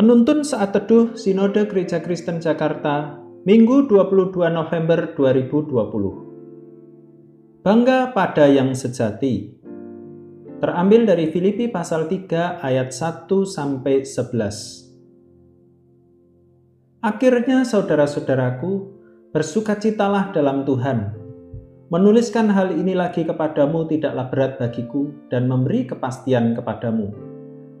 Penuntun saat teduh Sinode Gereja Kristen Jakarta, Minggu 22 November 2020. Bangga pada yang sejati. Terambil dari Filipi pasal 3 ayat 1 sampai 11. Akhirnya saudara-saudaraku, bersukacitalah dalam Tuhan. Menuliskan hal ini lagi kepadamu tidaklah berat bagiku dan memberi kepastian kepadamu.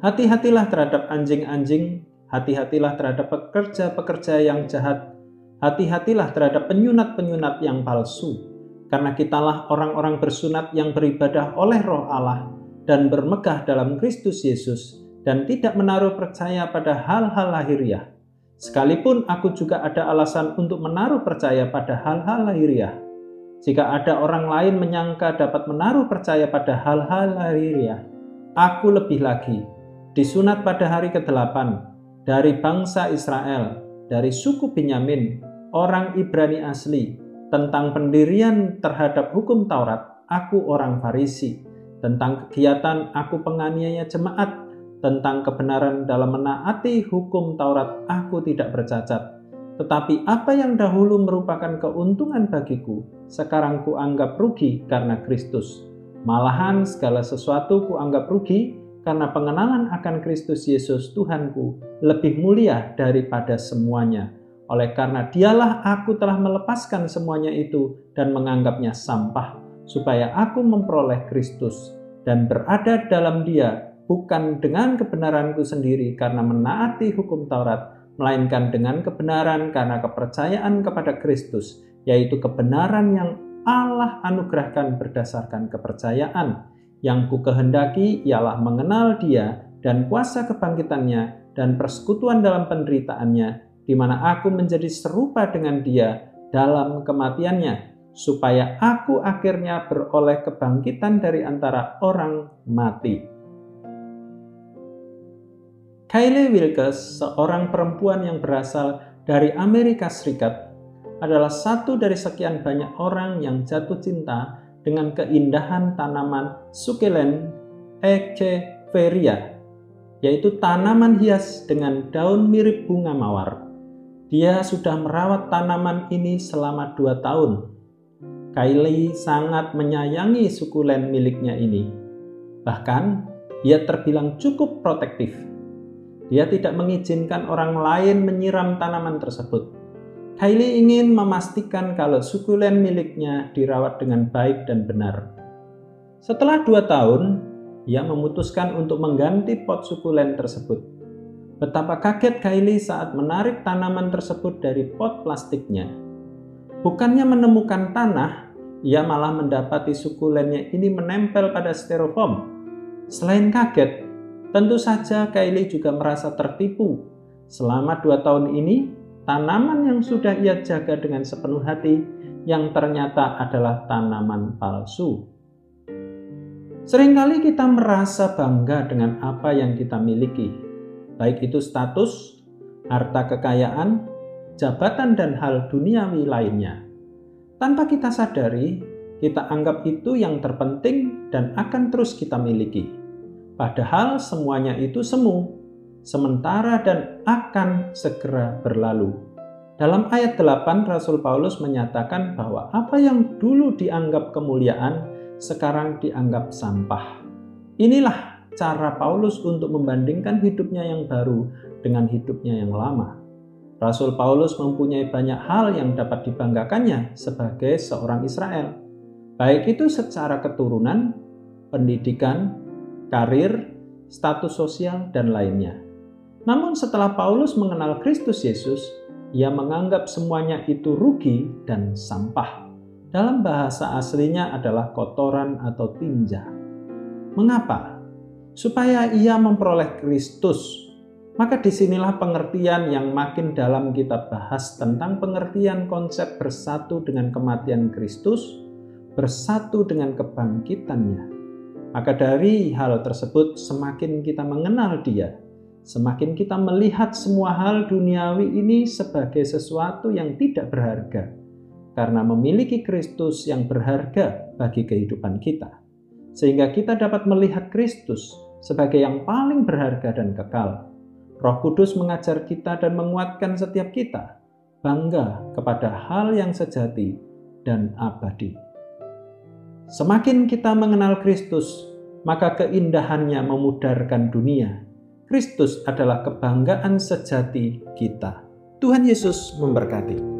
Hati-hatilah terhadap anjing-anjing hati-hatilah terhadap pekerja-pekerja yang jahat, hati-hatilah terhadap penyunat-penyunat yang palsu, karena kitalah orang-orang bersunat yang beribadah oleh roh Allah dan bermegah dalam Kristus Yesus dan tidak menaruh percaya pada hal-hal lahiriah. Sekalipun aku juga ada alasan untuk menaruh percaya pada hal-hal lahiriah. Jika ada orang lain menyangka dapat menaruh percaya pada hal-hal lahiriah, aku lebih lagi disunat pada hari ke-8 dari bangsa Israel, dari suku Benyamin, orang Ibrani asli, tentang pendirian terhadap hukum Taurat, aku orang Farisi, tentang kegiatan aku penganiaya jemaat, tentang kebenaran dalam menaati hukum Taurat, aku tidak bercacat. Tetapi apa yang dahulu merupakan keuntungan bagiku, sekarang kuanggap rugi karena Kristus. Malahan segala sesuatu kuanggap rugi karena pengenalan akan Kristus Yesus Tuhanku lebih mulia daripada semuanya. Oleh karena dialah aku telah melepaskan semuanya itu dan menganggapnya sampah, supaya aku memperoleh Kristus dan berada dalam dia bukan dengan kebenaranku sendiri karena menaati hukum Taurat, melainkan dengan kebenaran karena kepercayaan kepada Kristus, yaitu kebenaran yang Allah anugerahkan berdasarkan kepercayaan yang ku kehendaki ialah mengenal dia dan kuasa kebangkitannya dan persekutuan dalam penderitaannya, di mana aku menjadi serupa dengan dia dalam kematiannya, supaya aku akhirnya beroleh kebangkitan dari antara orang mati. Kylie Wilkes, seorang perempuan yang berasal dari Amerika Serikat, adalah satu dari sekian banyak orang yang jatuh cinta dengan keindahan tanaman sukelen echeveria, yaitu tanaman hias dengan daun mirip bunga mawar. Dia sudah merawat tanaman ini selama dua tahun. Kylie sangat menyayangi sukulen miliknya ini. Bahkan, ia terbilang cukup protektif. Dia tidak mengizinkan orang lain menyiram tanaman tersebut Kylie ingin memastikan kalau sukulen miliknya dirawat dengan baik dan benar. Setelah dua tahun, ia memutuskan untuk mengganti pot sukulen tersebut. Betapa kaget Kylie saat menarik tanaman tersebut dari pot plastiknya. Bukannya menemukan tanah, ia malah mendapati sukulennya ini menempel pada styrofoam. Selain kaget, tentu saja Kylie juga merasa tertipu. Selama dua tahun ini, tanaman yang sudah ia jaga dengan sepenuh hati yang ternyata adalah tanaman palsu. Seringkali kita merasa bangga dengan apa yang kita miliki, baik itu status, harta kekayaan, jabatan, dan hal duniawi lainnya. Tanpa kita sadari, kita anggap itu yang terpenting dan akan terus kita miliki. Padahal semuanya itu semu, sementara dan akan segera berlalu. Dalam ayat 8 Rasul Paulus menyatakan bahwa apa yang dulu dianggap kemuliaan sekarang dianggap sampah. Inilah cara Paulus untuk membandingkan hidupnya yang baru dengan hidupnya yang lama. Rasul Paulus mempunyai banyak hal yang dapat dibanggakannya sebagai seorang Israel, baik itu secara keturunan, pendidikan, karir, status sosial, dan lainnya. Namun setelah Paulus mengenal Kristus Yesus, ia menganggap semuanya itu rugi dan sampah. Dalam bahasa aslinya adalah kotoran atau tinja. Mengapa? Supaya ia memperoleh Kristus. Maka di sinilah pengertian yang makin dalam kita bahas tentang pengertian konsep bersatu dengan kematian Kristus, bersatu dengan kebangkitannya. Maka dari hal tersebut semakin kita mengenal dia, Semakin kita melihat semua hal duniawi ini sebagai sesuatu yang tidak berharga, karena memiliki Kristus yang berharga bagi kehidupan kita, sehingga kita dapat melihat Kristus sebagai yang paling berharga dan kekal. Roh Kudus mengajar kita dan menguatkan setiap kita bangga kepada hal yang sejati dan abadi. Semakin kita mengenal Kristus, maka keindahannya memudarkan dunia. Kristus adalah kebanggaan sejati kita. Tuhan Yesus memberkati.